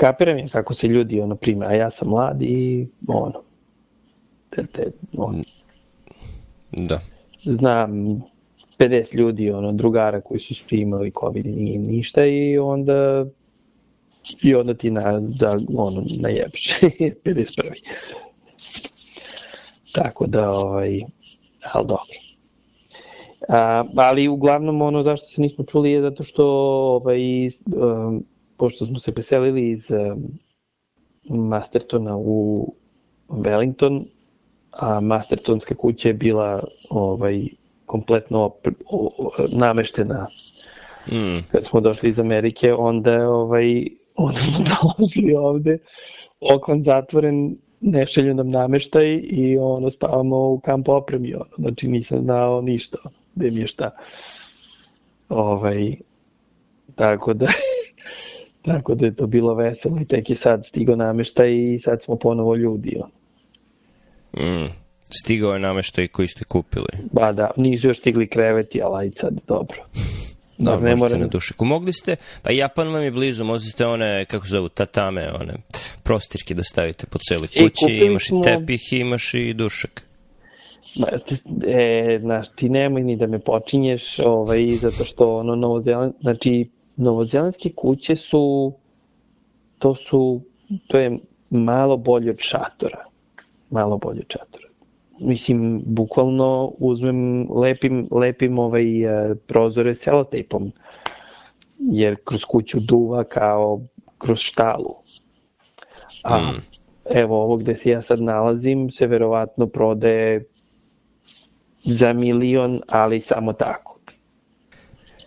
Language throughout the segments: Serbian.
kapiram je kako se ljudi ono prime, a ja sam mlad i ono, te, te, ono. Da. Znam 50 ljudi, ono, drugara koji su svi imali COVID i nije ništa i onda i onda ti na, da, ono, najebiš 51. Tako da, ovaj, ali dobro. A, ali uglavnom ono zašto se nismo čuli je zato što ovaj, um, pošto smo se preselili iz um, Mastertona u Wellington, a Mastertonska kuća je bila ovaj, kompletno nameštena mm. kad smo došli iz Amerike, onda, ovaj, onda smo dolazili ovde, okon zatvoren, nešelju nam nameštaj i ono spavamo u kamp opremi, ono, znači nisam znao ništa, gde mi je šta. Ovaj, tako da, tako da je to bilo veselo i tek je sad stigo nameštaj i sad smo ponovo ljudi. Mm. Stigao je nameštaj koji ste kupili. Ba da, nisu još stigli kreveti, ali aj sad dobro. Da, ne možete na dušiku. Mogli ste, pa Japan vam je blizu, možete one, kako zovu, tatame, one prostirke da stavite po celoj kući, e, imaš smo... i tepih, imaš i dušak. Ma, e, znaš, ti nemoj ni da me počinješ, ovaj, zato što ono, novozeland, znači, novozelandske kuće su, to su, to je malo bolje od šatora. Malo bolje od šatora mislim, bukvalno uzmem, lepim, lepim ovaj uh, prozore selotejpom, jer kroz kuću duva kao kroz štalu. A mm. evo ovo gde se ja sad nalazim se verovatno prode za milion, ali samo tako.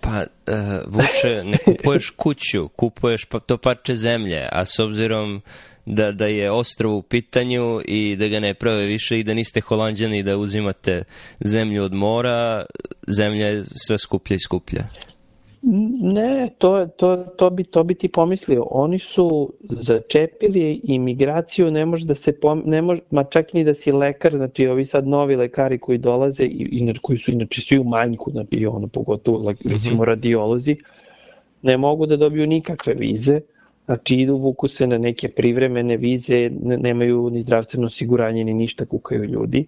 Pa, uh, Vuče, ne kupuješ kuću, kupuješ pa to parče zemlje, a s obzirom da, da je ostrovo u pitanju i da ga ne prave više i da niste holandjani da uzimate zemlju od mora, zemlja je sve skuplja i skuplja. Ne, to, to, to, bi, to bi ti pomislio. Oni su začepili imigraciju, ne može da se pom, ne može, ma čak ni da si lekar, znači ovi sad novi lekari koji dolaze, i, inače, koji su inače svi u manjku, znači ono, pogotovo recimo mhm. radiolozi, ne mogu da dobiju nikakve vize, Znači idu, vuku se na neke privremene vize, nemaju ni zdravstveno osiguranje ni ništa, kukaju ljudi.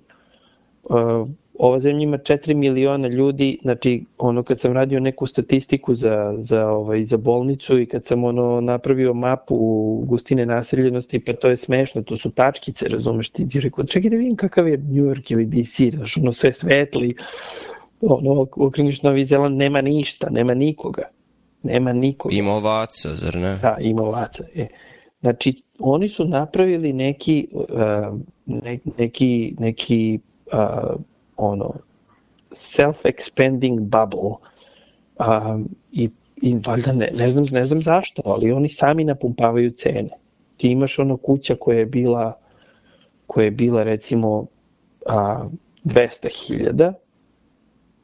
Uh, ova zemlja ima 4 miliona ljudi, znači ono kad sam radio neku statistiku za, za, ovaj, za bolnicu i kad sam ono napravio mapu gustine naseljenosti, pa to je smešno, to su tačkice, razumeš ti, ti rekao, čekaj da vidim kakav je New York ili DC, znaš, ono sve svetli, ono, okreniš Novi Zeland, nema ništa, nema nikoga. Nema nikoga. Ima ovaca, zar ne? Da, ima ovaca. E. Znači, oni su napravili neki, uh, ne, neki, neki uh, ono, self-expanding bubble um, i, i valjda ne, ne, znam, ne znam zašto, ali oni sami napumpavaju cene. Ti imaš ono kuća koja je bila koja je bila recimo a, 200.000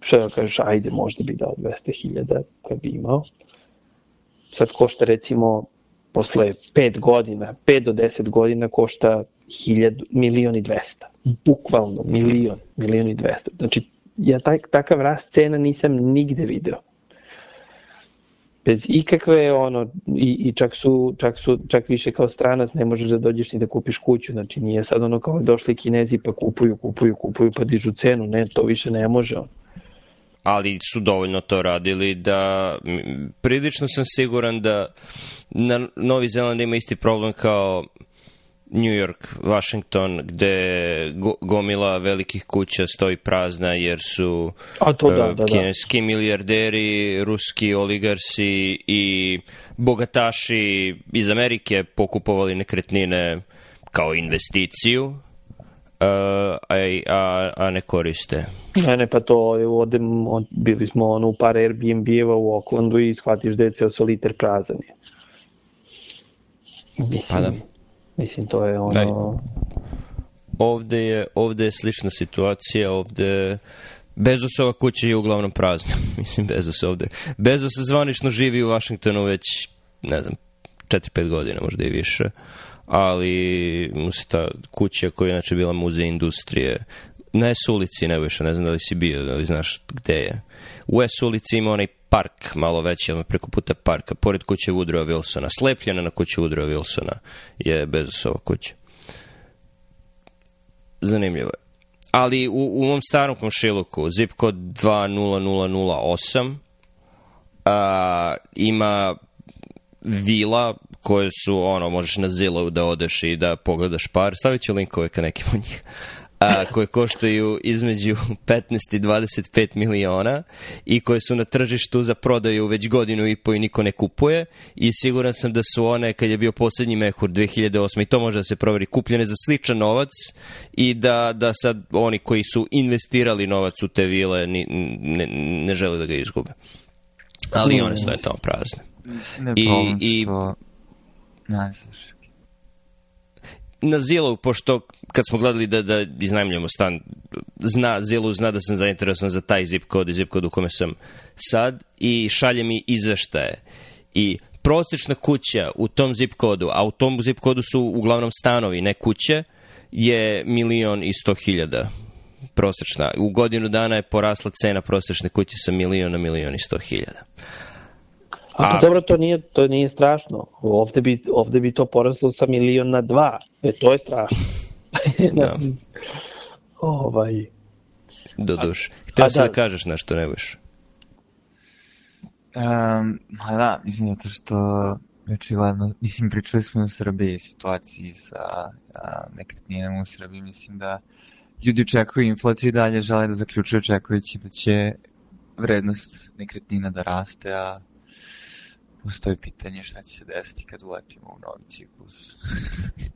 što da kažeš, ajde, možda bi dao 200.000 kad bi imao, sad košta recimo posle 5 godina, 5 do 10 godina košta 1000, milion i 200. Bukvalno milion, milion i 200. Znači, ja taj, takav rast cena nisam nigde video. Bez ikakve ono i, i čak su čak su čak više kao stranac ne možeš da dođeš ni da kupiš kuću, znači nije sad ono kao došli Kinezi pa kupuju, kupuju, kupuju pa dižu cenu, ne, to više ne može ono ali su dovoljno to radili da prilično sam siguran da na Novi Zeland ima isti problem kao New York, Washington, gde go, gomila velikih kuća stoji prazna jer su A to da, da, da. kineski milijarderi, ruski oligarsi i bogataši iz Amerike pokupovali nekretnine kao investiciju a, a, a ne koriste. Ne, ne, pa to od, bili smo ono, u par Airbnb-eva u Oaklandu i shvatiš da je ceo soliter prazan. Pa da. Mislim, to je ono... Daj. Ovde je, ovde je slična situacija, ovde Bezosova kuća je uglavnom prazna. Mislim, Bezos ovde. Bezos zvanično živi u Vašingtonu već, ne znam, 4-5 godina, možda i više. Ali mu se ta kuća koja je inače bila muzej industrije na S ulici više, ne znam da li si bio, da li znaš gde je. U S ulici ima onaj park malo veći, ali preko puta parka, pored kuće Woodrowa Wilsona, slepljena na kuću Woodrowa Wilsona je Bezosova kuća. Zanimljivo je. Ali u, u ovom starom komšiluku, zip kod 20008, a, ima vila koje su, ono, možeš na Zillow da odeš i da pogledaš par. Stavit ću linkove ka nekim od njih a, koje koštaju između 15 i 25 miliona i koje su na tržištu za prodaju već godinu i po i niko ne kupuje i siguran sam da su one kad je bio poslednji mehur 2008 i to može da se proveri kupljene za sličan novac i da, da sad oni koji su investirali novac u te vile ne, ne, ne žele da ga izgube. Ali ne, one stoje tamo prazne. Ne I, i. Ne, na Zilu, pošto kad smo gledali da, da iznajmljamo stan, zna, Zilu zna da sam zainteresovan za taj zip kod i zip kod u kome sam sad i šalje mi izveštaje. I prosječna kuća u tom zip kodu, a u tom zip kodu su uglavnom stanovi, ne kuće, je milion i sto hiljada prosječna. U godinu dana je porasla cena prosječne kuće sa milion na milion i sto hiljada. A, a dobro, to nije, to nije strašno. Ovde bi, ovde bi to poraslo sa milion na dva. E, to je strašno. da. ovaj... Do duš. Htio si da, da kažeš nešto, ne boš? Um, ma da, mislim, zato što očigledno, mislim, pričali smo u Srbiji situaciji sa a, nekretninama u Srbiji, mislim da ljudi očekuju inflaciju i dalje žele da zaključuju očekujući da će vrednost nekretnina da raste, a postoji pitanje šta će se desiti kad uletimo u novi ciklus.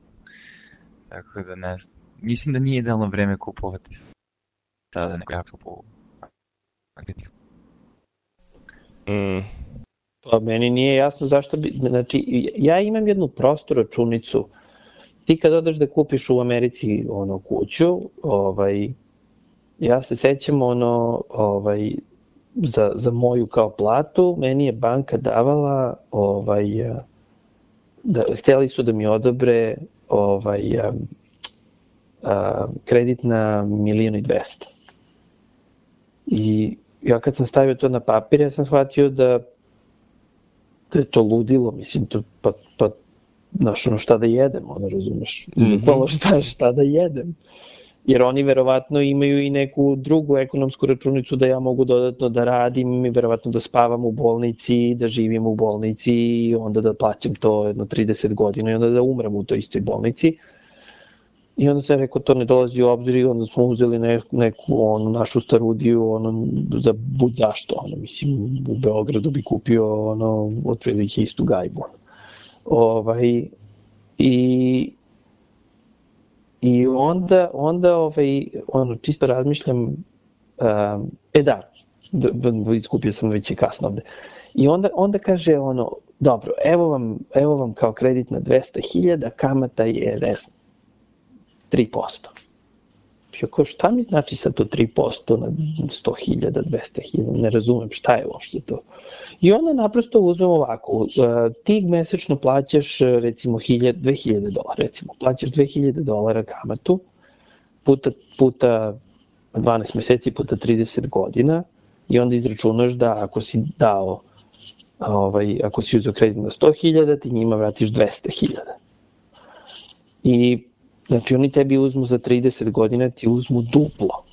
Tako da ne znam. Mislim da nije idealno vreme kupovati sada neko jako po Mm. Pa meni nije jasno zašto bi, znači ja imam jednu prostu računicu. Ti kad odeš da kupiš u Americi ono kuću, ovaj ja se sećam ono ovaj za, za moju kao platu, meni je banka davala ovaj, da, hteli su da mi odobre ovaj, a, a, kredit na milijon i dvesta. I ja kad sam stavio to na papir, ja sam shvatio da, da je to ludilo, mislim, to, pa, pa znaš, ono šta da jedem, ono, razumeš, mm -hmm. šta, šta da jedem jer oni verovatno imaju i neku drugu ekonomsku računicu da ja mogu dodatno da radim i verovatno da spavam u bolnici, da živim u bolnici i onda da plaćam to jedno 30 godina i onda da umrem u toj istoj bolnici. I onda sam rekao, to ne dolazi u obzir i onda smo uzeli ne, neku onu našu starudiju, ono, za bud zašto, ono, mislim, u Beogradu bi kupio, ono, otprilike istu gajbu. Ovaj, I I onda, onda ovaj, ono, čisto razmišljam, um, e da, iskupio sam već i kasno ovde. I onda, onda kaže ono, dobro, evo vam, evo vam kao kredit na 200.000, kamata je, ne znam, 3%. Ja kao, šta mi znači sad to 3% na 100.000, 200.000, ne razumem šta je uopšte to. I onda naprosto uzmemo ovako, e, ti mesečno plaćaš recimo 2000 dolara, recimo plaćaš 2000 dolara kamatu puta, puta 12 meseci puta 30 godina i onda izračunaš da ako si dao ovaj, ako si uzeo kredit na 100.000, ti njima vratiš 200.000. I Znači oni tebi uzmu za 30 godina, ti uzmu duplo.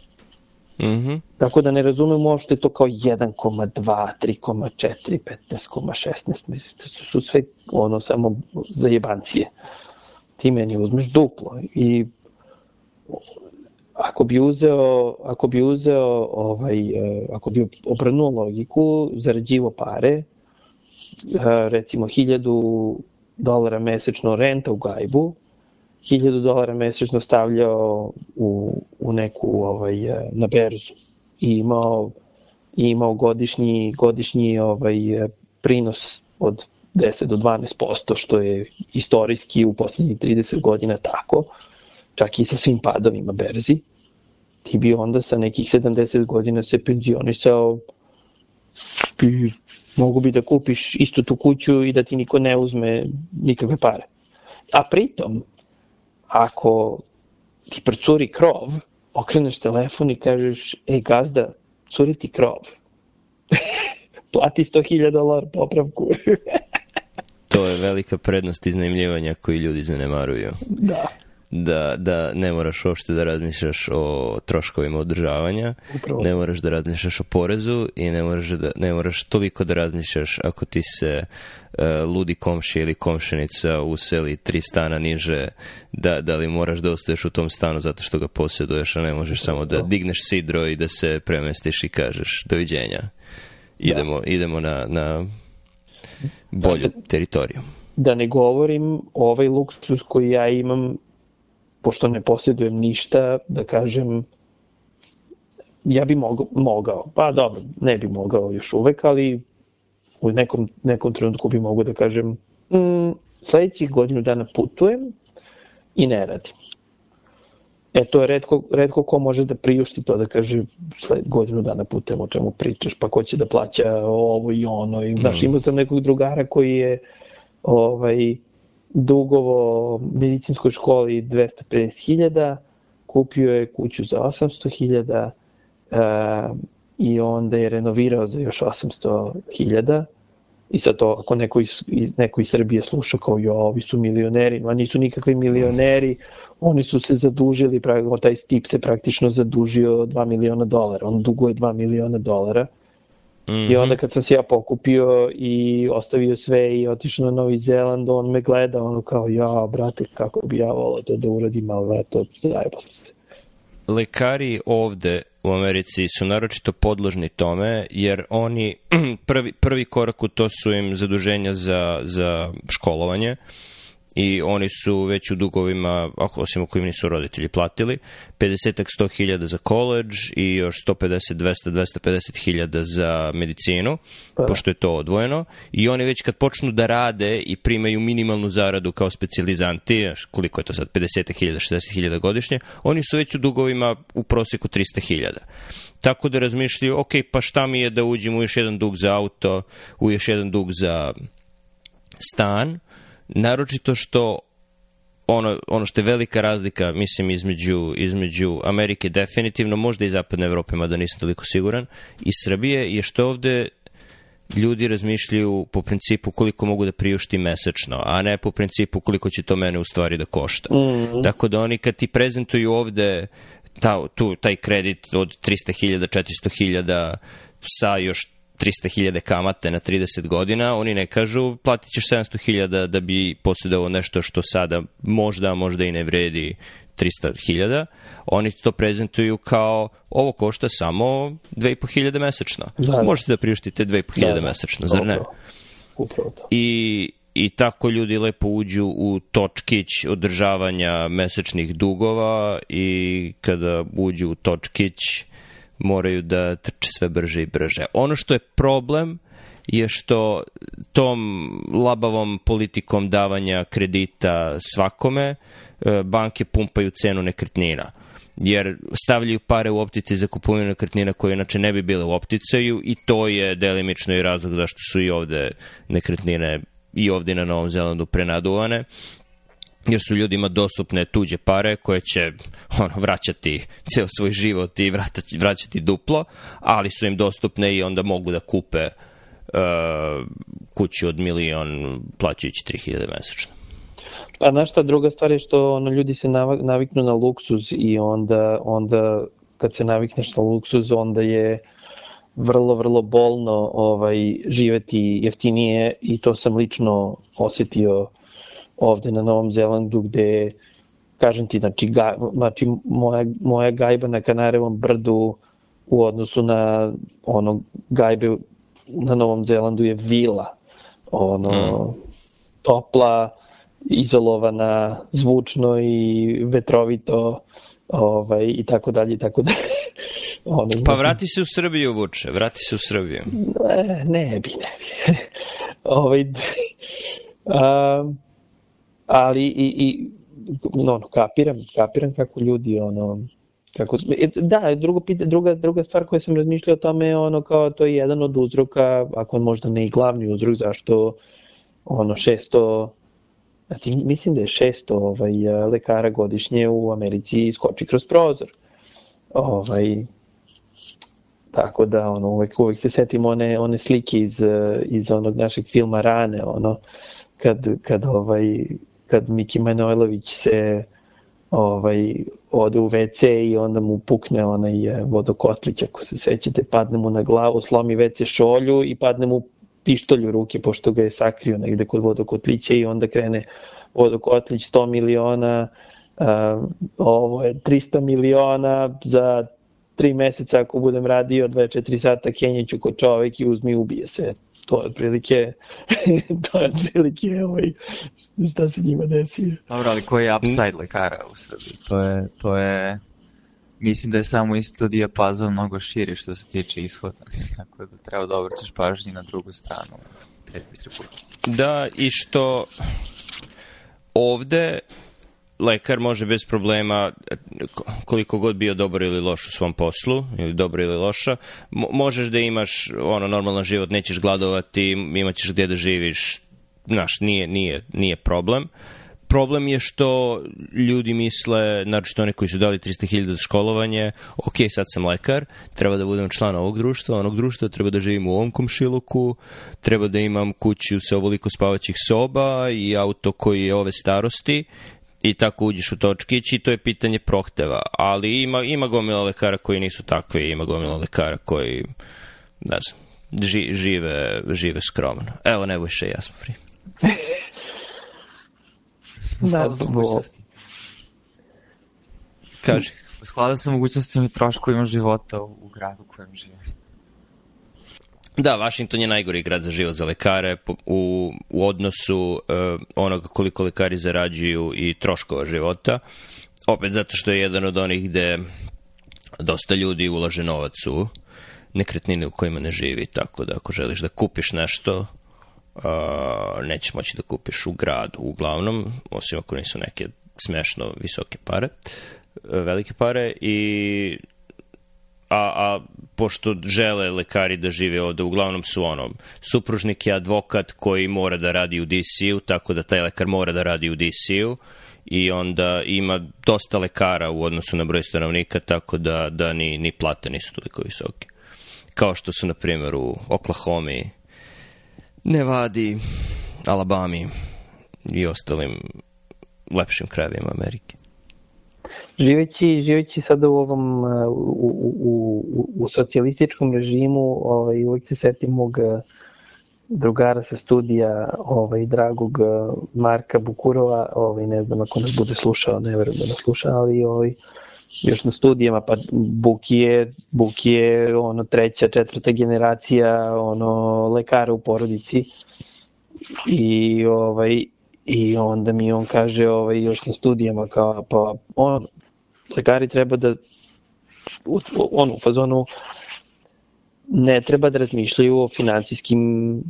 Mm -hmm. Tako da ne razumem uopšte to kao 1,2, 3,4, 15,16. Mislim, to su sve ono samo zajebancije. Ti meni uzmeš duplo i ako bi uzeo, ako bi uzeo ovaj, e, ako bi obrnuo logiku, zarađivo pare, e, recimo 1000 dolara mesečno renta u gajbu, 1000 dolara mesečno stavljao u, u neku ovaj, e, na berzu i imao, i imao godišnji, godišnji ovaj, e, prinos od 10 do 12%, što je istorijski u poslednjih 30 godina tako, čak i sa svim padovima berzi, ti bi onda sa nekih 70 godina se penzionisao i mogu bi da kupiš istu tu kuću i da ti niko ne uzme nikakve pare. A pritom, ako ti procuri krov, okreneš telefon i kažeš, ej gazda, curi ti krov. plati 100.000 dolara popravku. to je velika prednost iznajmljivanja koju ljudi zanemaruju. Da da, da ne moraš uopšte da razmišljaš o troškovima održavanja, Upravo. ne moraš da razmišljaš o porezu i ne moraš, da, ne moraš toliko da razmišljaš ako ti se uh, ludi komši ili komšenica useli tri stana niže, da, da li moraš da ostaješ u tom stanu zato što ga posjeduješ, a ne možeš samo da digneš sidro i da se premestiš i kažeš doviđenja. Idemo, da. idemo na, na bolju da, teritoriju. Da ne govorim ovaj luksus koji ja imam pošto ne posjedujem ništa, da kažem, ja bi mogao, mogao, pa dobro, ne bi mogao još uvek, ali u nekom, nekom trenutku bi mogao da kažem, mm, sledećih godinu dana putujem i ne radim. E, to je redko, redko ko može da priušti to da kaže sled godinu dana putujem o čemu pričaš, pa ko će da plaća ovo i ono. I, znaš, mm. imao sam nekog drugara koji je ovaj, dugovo medicinskoj školi 250.000, kupio je kuću za 800.000 uh, i onda je renovirao za još 800.000 i sad to ako neko iz, neko iz Srbije sluša kao jo, ovi su milioneri, ma nisu nikakvi milioneri, oni su se zadužili, taj tip se praktično zadužio 2 miliona dolara, on duguje 2 miliona dolara Mm -hmm. I onda kad sam se ja pokupio i ostavio sve i otišao na Novi Zeland, on me gleda, ono kao, ja, brate, kako bi ja volao to da uradim, ali eto, zajebao se. Lekari ovde u Americi su naročito podložni tome, jer oni, prvi, prvi korak u to su im zaduženja za, za školovanje, i oni su već u dugovima, ako osim ako im nisu roditelji platili, 50 100 hiljada za college i još 150, 200, 250 hiljada za medicinu, pa. pošto je to odvojeno. I oni već kad počnu da rade i primaju minimalnu zaradu kao specializanti, koliko je to sad, 50 hiljada, 60 hiljada godišnje, oni su već u dugovima u proseku 300 hiljada. Tako da razmišljaju, ok, pa šta mi je da uđem u još jedan dug za auto, u još jedan dug za stan, naročito što ono, ono što je velika razlika, mislim, između, između Amerike definitivno, možda i Zapadne Evrope, mada nisam toliko siguran, i Srbije, je što ovde ljudi razmišljaju po principu koliko mogu da priušti mesečno, a ne po principu koliko će to mene u stvari da košta. Mm -hmm. Tako da oni kad ti prezentuju ovde ta, tu, taj kredit od 300.000, 400.000 sa još 300.000 kamate na 30 godina, oni ne kažu platit ćeš 700.000 da bi posjedovao nešto što sada možda, možda i ne vredi 300.000, oni to prezentuju kao ovo košta samo 2.500 mesečno. Da, da. Možete da priuštite 2.500 da, da. mesečno, zar ne? Upravo to. I, I tako ljudi lepo uđu u točkić održavanja mesečnih dugova i kada uđu u točkić moraju da trče sve brže i brže. Ono što je problem je što tom labavom politikom davanja kredita svakome e, banke pumpaju cenu nekretnina jer stavljaju pare u optice za kupovinu nekretnina koje inače ne bi bile u opticaju i to je delimično i razlog zašto su i ovde nekretnine i ovde na Novom Zelandu prenaduvane jer su ljudima dostupne tuđe pare koje će ono, vraćati ceo svoj život i vraćati, vraćati duplo, ali su im dostupne i onda mogu da kupe uh, kuću od milion plaćajući 3000 mesečno. Pa znaš šta, druga stvar je što ono, ljudi se naviknu na luksuz i onda, onda kad se navikneš na luksuz, onda je vrlo, vrlo bolno ovaj, živeti jeftinije i to sam lično osetio ovde na Novom Zelandu gde kažem ti, znači, ga, znači moja, moja gajba na Kanarevom brdu u odnosu na ono gajbe na Novom Zelandu je vila. Ono, mm. topla, izolovana, zvučno i vetrovito ovaj, i tako dalje i tako dalje. Ono, pa vrati se u Srbiju, Vuče, vrati se u Srbiju. Ne, ne bi, ne bi. ovaj, um, ali i, i no, no, kapiram, kapiram kako ljudi, ono, kako, e, da, drugo, druga, druga stvar koja sam razmišljao o tome je ono kao to je jedan od uzroka, ako možda ne i glavni uzrok, zašto ono 600 Znači, mislim da je 600 ovaj, lekara godišnje u Americi skoči kroz prozor. Ovaj, tako da ono, uvek, uvek se setim one, one slike iz, iz onog našeg filma Rane, ono, kad, kad, ovaj, kad Miki Manojlović se ovaj, ode u WC i onda mu pukne onaj e, vodokotlić, ako se sećate, padne mu na glavu, slomi WC šolju i padne mu pištolj u ruke, pošto ga je sakrio negde kod vodokotlića i onda krene vodokotlić 100 miliona, uh, ovo je 300 miliona za tri meseca ako budem radio 24 sata kenjeću kod čovek i uzmi i ubije se. To je otprilike, to je otprilike ovaj, šta se njima desi. Dobro, ali koji je upside lekara u Srbiji? To je, to je, mislim da je samo isto dijapazon mnogo širi što se tiče ishoda. Tako da treba da obratiš pažnji na drugu stranu te distribucije. Da, i što ovde lekar može bez problema, koliko god bio dobar ili loš u svom poslu, ili dobro ili loša, možeš da imaš ono normalan život, nećeš gladovati, imaćeš gdje da živiš, znaš, nije, nije, nije problem. Problem je što ljudi misle, naročito oni koji su dali 300.000 za školovanje, ok, sad sam lekar, treba da budem član ovog društva, onog društva, treba da živim u ovom komšiluku, treba da imam kuću sa ovoliko spavaćih soba i auto koji je ove starosti i tako uđeš u točkić i to je pitanje prohteva. Ali ima, ima gomila lekara koji nisu takvi, ima gomila lekara koji, ne znam, ži, žive, žive skromno. Evo, Nebojša i ja smo free. da, bo... Kaži. U skladu sa mogućnostima i troškovima života u, u gradu u kojem žive. Da, Washington je najgori grad za život za lekare u, u odnosu uh, onoga koliko lekari zarađuju i troškova života. Opet zato što je jedan od onih gde dosta ljudi ulaže novac u nekretnine u kojima ne živi, tako da ako želiš da kupiš nešto, uh, nećeš moći da kupiš u gradu uglavnom, osim ako nisu neke smešno visoke pare, velike pare i a, a pošto žele lekari da žive ovde, uglavnom su ono, supružnik je advokat koji mora da radi u DC-u, tako da taj lekar mora da radi u DC-u i onda ima dosta lekara u odnosu na broj stanovnika, tako da, da ni, ni plate nisu toliko visoke. Kao što su, na primjer, u Oklahoma, Nevadi, Alabami i ostalim lepšim krajevima Amerike živeći, živeći sada u ovom u, u, u, u socijalističkom režimu ovaj, uvijek se setim mog eh, drugara sa studija ovaj, dragog eh, Marka Bukurova ovaj, ne znam ako nas bude slušao ne verujem da nas sluša ali ovaj, još na studijama pa Buk je, je ono treća, četvrta generacija ono lekara u porodici. I ovaj i onda mi on kaže ovaj još na studijama kao pa on lekari treba da u, ono, u fazonu ne treba da razmišljaju o financijskim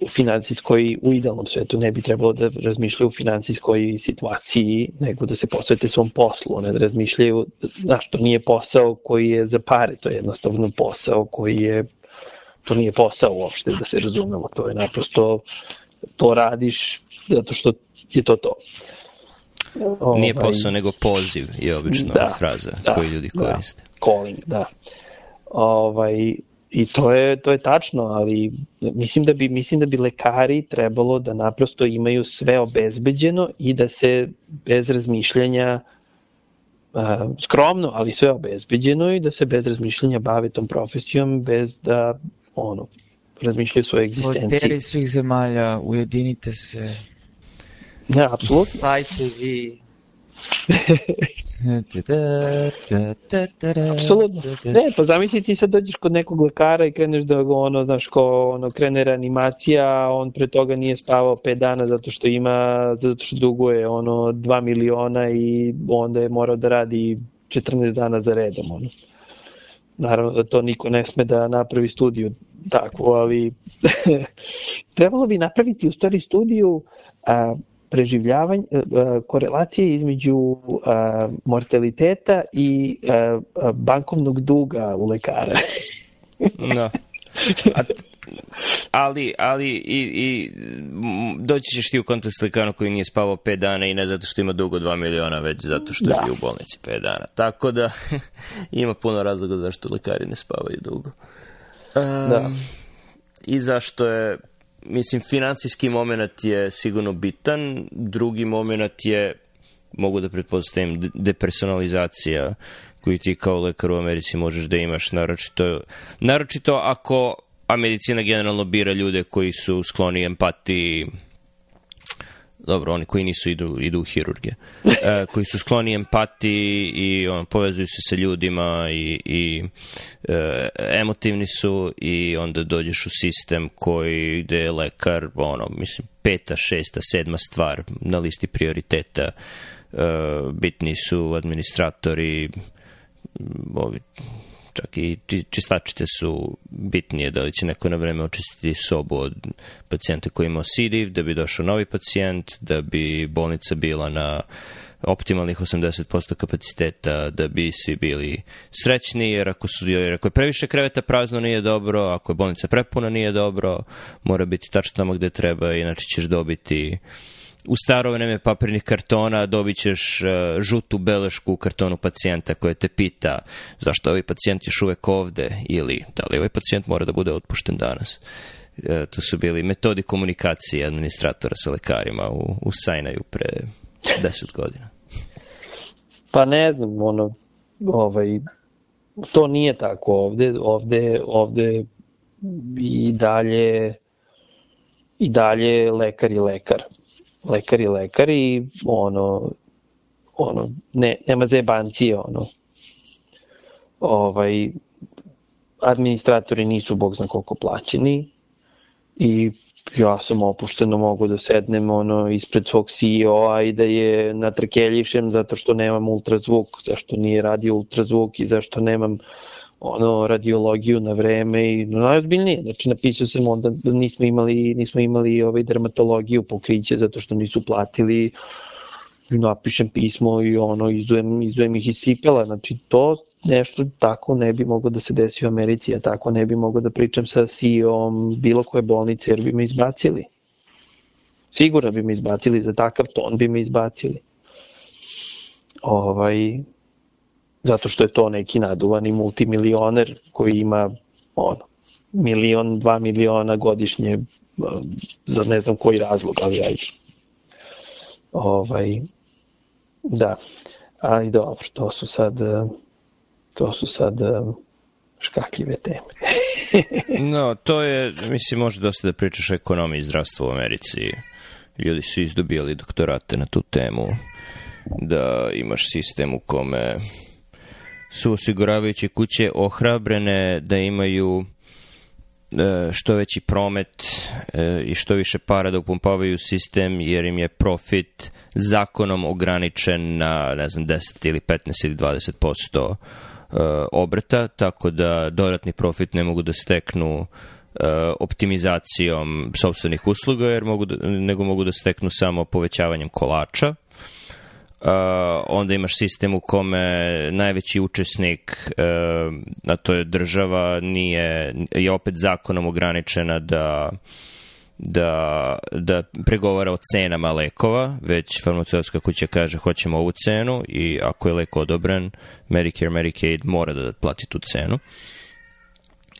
u financijskoj, u idealnom svetu ne bi trebalo da razmišljaju o financijskoj situaciji, nego da se posvete svom poslu, ne da razmišljaju, znaš, to nije posao koji je za pare, to je jednostavno posao koji je, to nije posao uopšte, da se razumemo, to je naprosto, to radiš zato što je to to. Ovaj, Nije posao, nego poziv je obično da, fraza da, koju ljudi da. koriste. Da, calling, da. Ovaj, I to je, to je tačno, ali mislim da, bi, mislim da bi lekari trebalo da naprosto imaju sve obezbeđeno i da se bez razmišljanja uh, skromno, ali sve obezbeđeno i da se bez razmišljanja bave tom profesijom bez da ono, razmišljaju svoje egzistencije. Od svih zemalja, ujedinite se, Ne, apsolutno. Stajte vi. Apsolutno. Ne, pa zamisli ti sad dođeš kod nekog lekara i kreneš da go, ono, znaš, ko, ono, krene reanimacija, on pre toga nije spavao 5 dana zato što ima, zato što duguje, ono, 2 miliona i onda je morao da radi 14 dana za redom, ono. Naravno da to niko ne sme da napravi studiju takvu, ali trebalo bi napraviti u stvari studiju a, preživljavanje, e, e, korelacije između e, mortaliteta i bankovnog duga u lekara. da. A ali, ali i, i doći ćeš ti u kontakt s lekarom koji nije spavao 5 dana i ne zato što ima dugo 2 miliona, već zato što da. je bio u bolnici 5 dana. Tako da ima puno razloga zašto lekari ne spavaju dugo. Um, da. I zašto je, mislim, financijski moment je sigurno bitan, drugi moment je, mogu da pretpostavim, depersonalizacija koju ti kao lekar u Americi možeš da imaš, naročito, naročito ako a medicina generalno bira ljude koji su skloni empatiji dobro, oni koji nisu idu, idu u hirurge, e, koji su skloni empatiji i on, povezuju se sa ljudima i, i e, emotivni su i onda dođeš u sistem koji gde je lekar, ono, mislim, peta, šesta, sedma stvar na listi prioriteta. E, bitni su administratori, ovi, čak i čistačice su bitnije, da li će neko na vreme očistiti sobu od pacijenta koji ima osidiv, da bi došao novi pacijent, da bi bolnica bila na optimalnih 80% kapaciteta da bi svi bili srećni, jer ako, su, jer ako je previše kreveta prazno nije dobro, ako je bolnica prepuna nije dobro, mora biti tačno tamo gde treba, inače ćeš dobiti uh, u staro vreme papirnih kartona dobit ćeš uh, žutu belešku u kartonu pacijenta koja te pita zašto ovaj pacijent još uvek ovde ili da li ovaj pacijent mora da bude otpušten danas. Uh, to su bili metodi komunikacije administratora sa lekarima u, u Sajnaju pre deset godina. Pa ne znam, ono, ovaj, to nije tako ovde, ovde, ovde i dalje i dalje lekar i lekar lekar i lekar i ono, ono ne, nema zebancije, ono. Ovaj, administratori nisu bog zna koliko plaćeni i ja sam opušteno mogu da sednem ono ispred svog CEO-a i da je natrkeljišem zato što nemam ultrazvuk, zašto nije radio ultrazvuk i zašto nemam ono radiologiju na vreme i najozbiljnije. Znači napisao sam onda da nismo imali nismo imali ovaj dermatologiju pokriće zato što nisu platili napišem pismo i ono izujem, izujem ih iz. Znači to nešto tako ne bi moglo da se desi u Americi, ja tako ne bi moglo da pričam sa CEO-om bilo koje bolnice jer bi me izbacili. Sigurno bi me izbacili za takav ton bi me izbacili. Ovaj, zato što je to neki naduvani multimilioner koji ima ono, milion, dva miliona godišnje za ne znam koji razlog, ali ajde. Ovaj, da, ali dobro, to su sad, to su sad škakljive teme. no, to je, mislim, može dosta da pričaš o ekonomiji zdravstva u Americi. Ljudi su izdobijali doktorate na tu temu, da imaš sistem u kome su osiguravajuće kuće ohrabrene da imaju e, što veći promet e, i što više para da upumpavaju sistem jer im je profit zakonom ograničen na ne znam 10 ili 15 ili 20% e, obrata, tako da dodatni profit ne mogu da steknu optimizacijom sobstvenih usluga, jer mogu da, nego mogu da steknu samo povećavanjem kolača Uh, onda imaš sistem u kome najveći učesnik, uh, a to je država, nije, je opet zakonom ograničena da da, da pregovara o cenama lekova, već farmaceutska kuća kaže hoćemo ovu cenu i ako je lek odobren, Medicare, Medicaid mora da plati tu cenu.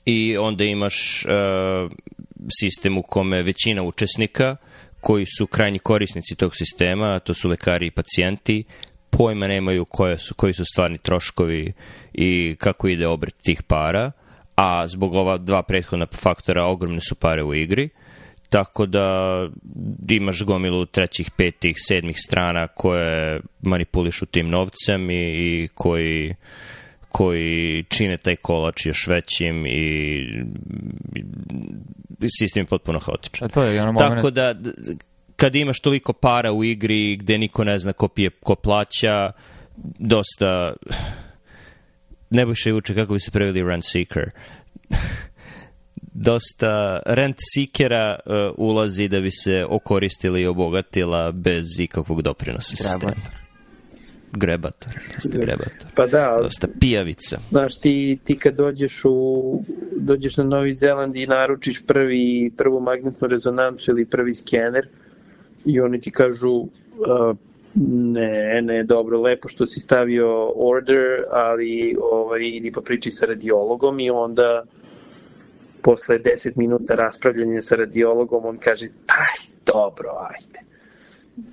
I onda imaš uh, sistem u kome većina učesnika uh, koji su krajnji korisnici tog sistema, a to su lekari i pacijenti, pojma nemaju koje su, koji su stvarni troškovi i kako ide obrt tih para, a zbog ova dva prethodna faktora ogromne su pare u igri, tako da imaš gomilu trećih, petih, sedmih strana koje manipulišu tim novcem i, i koji koji čine taj kolač još većim i sistem je potpuno haotičan. A to je ono moment... Tako da, kad imaš toliko para u igri gde niko ne zna ko pije, ko plaća, dosta... Nebojše uče kako bi se preveli rent seeker. dosta rent seekera uh, ulazi da bi se okoristila i obogatila bez ikakvog doprinosa sistema. Grebator, dosta grebator. Pa da, Dosta pijavica. Znaš, ti, ti kad dođeš, u, dođeš na Novi Zeland i naručiš prvi, prvu magnetnu rezonancu ili prvi skener i oni ti kažu uh, ne, ne, dobro, lepo što si stavio order, ali ovaj, idi pa pričaj sa radiologom i onda posle 10 minuta raspravljanja sa radiologom on kaže, pa dobro, ajde.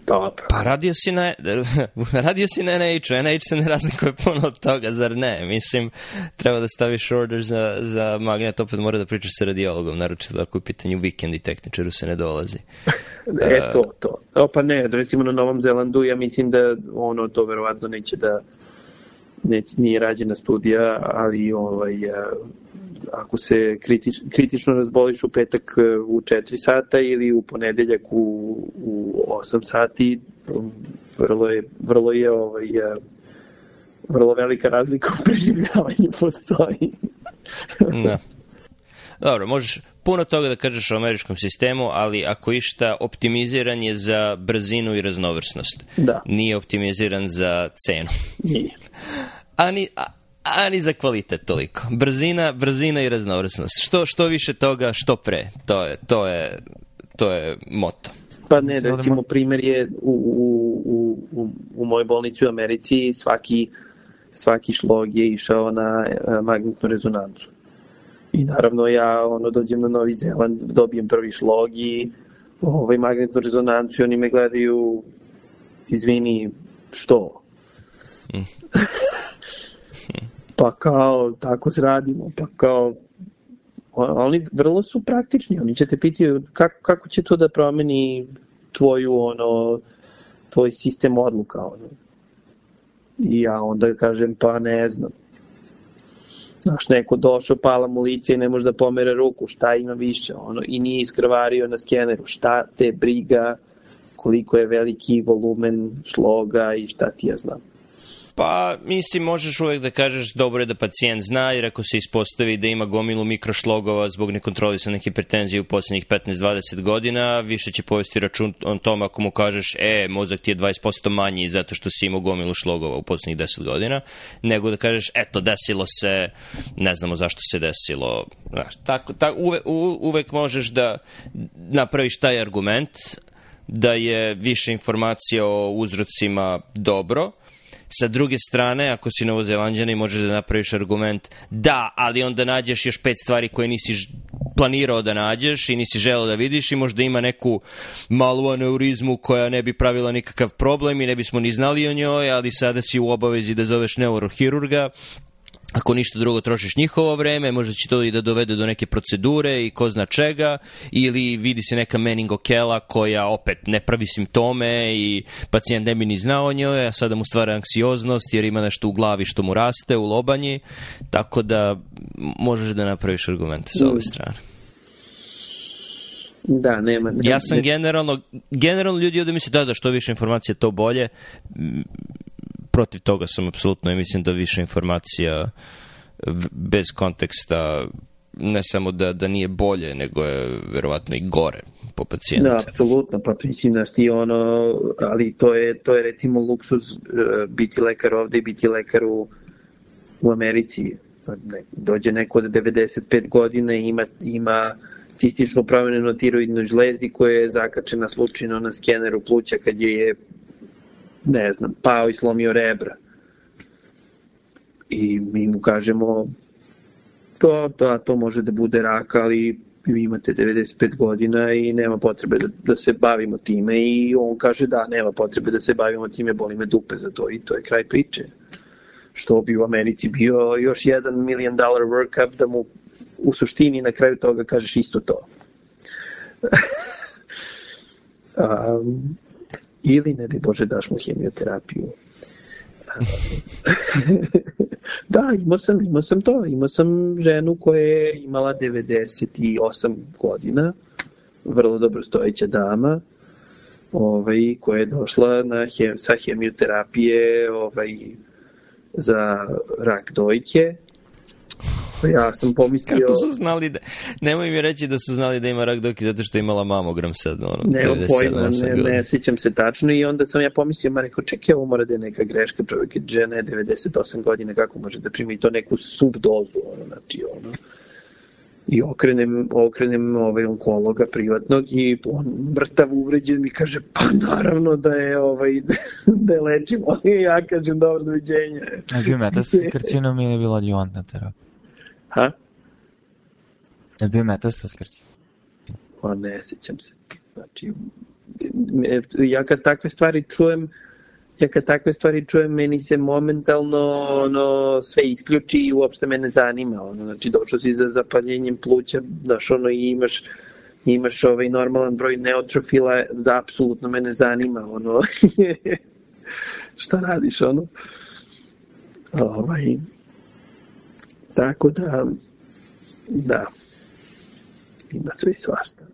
Dobro. Pa radio si na, radio si na NH-u, NH se ne razlikuje puno od toga, zar ne? Mislim, treba da staviš order za, za magnet, opet mora da pričaš sa radiologom, naročito ako je u pitanju vikend i tehničaru se ne dolazi. e, to, to. O, pa ne, recimo na Novom Zelandu, ja mislim da ono, to verovatno neće da, neće, nije rađena studija, ali ovaj, ako se kritič, kritično razboliš u petak e, u 4 sata ili u ponedeljak u, u 8 sati, vrlo je, vrlo je ovaj, e, vrlo velika razlika u preživljavanju postoji. da. Dobro, možeš puno toga da kažeš o američkom sistemu, ali ako išta, optimiziran je za brzinu i raznovrsnost. Da. Nije optimiziran za cenu. Nije. Ani, a, ani za kvalitet toliko. Brzina, brzina i raznovrsnost. Što, što više toga, što pre. To je, to je, to je moto. Pa ne, recimo primer je u, u, u, u, u mojoj bolnici u Americi svaki, svaki šlog je išao na magnetnu rezonancu. I naravno ja ono dođem na Novi Zeland, dobijem prvi šlog i ovaj magnetnu rezonancu oni me gledaju izvini, što? Mm. pa kao tako radimo, pa kao oni vrlo su praktični, oni će te piti kako, kako će to da promeni tvoju ono tvoj sistem odluka ono. I ja onda kažem pa ne znam. Znaš, neko došao, pala mu lice i ne može da pomere ruku, šta ima više, ono, i nije iskrvario na skeneru, šta te briga, koliko je veliki volumen šloga i šta ti ja znam. Pa, mislim, možeš uvek da kažeš dobro je da pacijent zna, jer ako se ispostavi da ima gomilu mikrošlogova zbog nekontrolisane hipertenzije u poslednjih 15-20 godina, više će povesti račun o tom ako mu kažeš, e, mozak ti je 20% manji zato što si imao gomilu šlogova u poslednjih 10 godina, nego da kažeš, eto, desilo se, ne znamo zašto se desilo. Znaš, tako, tako, uvek, uvek možeš da napraviš taj argument, da je više informacija o uzrocima dobro, Sa druge strane, ako si novozelanđani, možeš da napraviš argument da, ali onda nađeš još pet stvari koje nisi planirao da nađeš i nisi želeo da vidiš i možda ima neku malu aneurizmu koja ne bi pravila nikakav problem i ne bismo ni znali o njoj, ali sada si u obavezi da zoveš neurohirurga ako ništa drugo trošiš njihovo vreme, možda će to i da dovede do neke procedure i ko zna čega, ili vidi se neka meningokela koja opet ne pravi simptome i pacijent ne bi ni znao o njoj, a sada mu stvara anksioznost jer ima nešto u glavi što mu raste u lobanji, tako da možeš da napraviš argumente sa ove strane. Da, nema. nema ja sam generalno, generalno ljudi ovde misle da, da što više informacije to bolje protiv toga sam apsolutno i mislim da više informacija bez konteksta ne samo da, da nije bolje, nego je verovatno i gore po pacijentu. Da, apsolutno, pa mislim da ti ono, ali to je, to je recimo luksuz uh, biti lekar ovde i biti lekar u, u Americi. Ne, dođe neko od 95 godina i ima, ima cističnu promenenu tiroidnu žlezdi koja je zakačena slučajno na skeneru pluća kad je ne znam, pao i slomio rebra. I mi mu kažemo, to, to, to može da bude rak, ali vi imate 95 godina i nema potrebe da, da se bavimo time i on kaže da, nema potrebe da se bavimo time, boli me dupe za to i to je kraj priče. Što bi u Americi bio još jedan million dollar workup da mu u suštini na kraju toga kažeš isto to. um, ili, ne di Bože, daš mu hemioterapiju. da, imao sam, imao sam to. Imao sam ženu koja je imala 98 godina, vrlo dobro stojeća dama, ovaj, koja je došla na hem, sa hemioterapije ovaj, za rak dojke Ja sam pomislio... Kako su znali da... Nemoj mi reći da su znali da ima rak doki zato što je imala mamogram sad. Ono, Nemam pojma, ne, ne sjećam se tačno i onda sam ja pomislio, ma rekao, čekaj, ovo mora da je neka greška, čovjek je žena je 98 godina, kako može da primi to neku subdozu, ono, znači, ono i okrenem, okrenem ovaj onkologa privatnog i on mrtav uvređen mi kaže pa naravno da je ovaj da je lečimo i ja kažem dobro doviđenja. A bio metastas karcinom ili je bila adjuvantna terapija? Ha? Je bio metastas karcinom? Pa ne, sećam se. Znači, ja kad takve stvari čujem, ja kad takve stvari čujem, meni se momentalno ono, sve isključi i uopšte me ne zanima. Ono, znači, došao si za zapaljenjem pluća, znaš, ono, i imaš imaš ovaj normalan broj neutrofila, da apsolutno me ne zanima, ono, šta radiš, ono. Ovaj, tako da, da, ima sve i svasta.